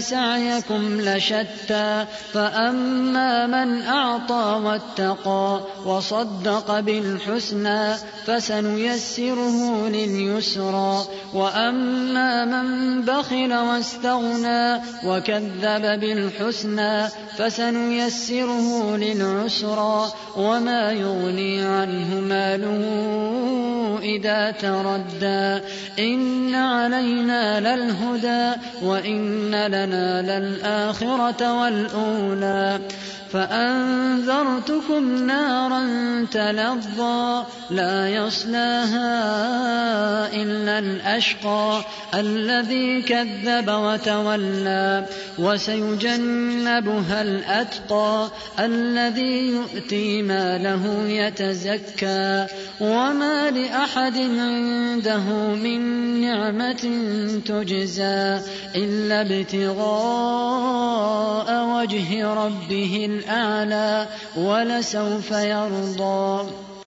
سعيكم لشتى فأما من أعطى واتقى وصدق بالحسنى فسنيسره لليسرى وأما من بخل واستغنى وكذب بالحسنى فسنيسره للعسرى وما يغني عنه ماله إذا تردى إن علينا للهدى وإن لنا للآخرة والأولى فأنذرتكم نارا تلظى لا يصلاها إلا الأشقى الذي كذب وتولى وسيجنبها الأتقى الذي يؤتي ماله يتزكى وما لأحد عنده من نعمة تجزى إلا ابتغاء وجه ربه الأعلى ولسوف يرضى.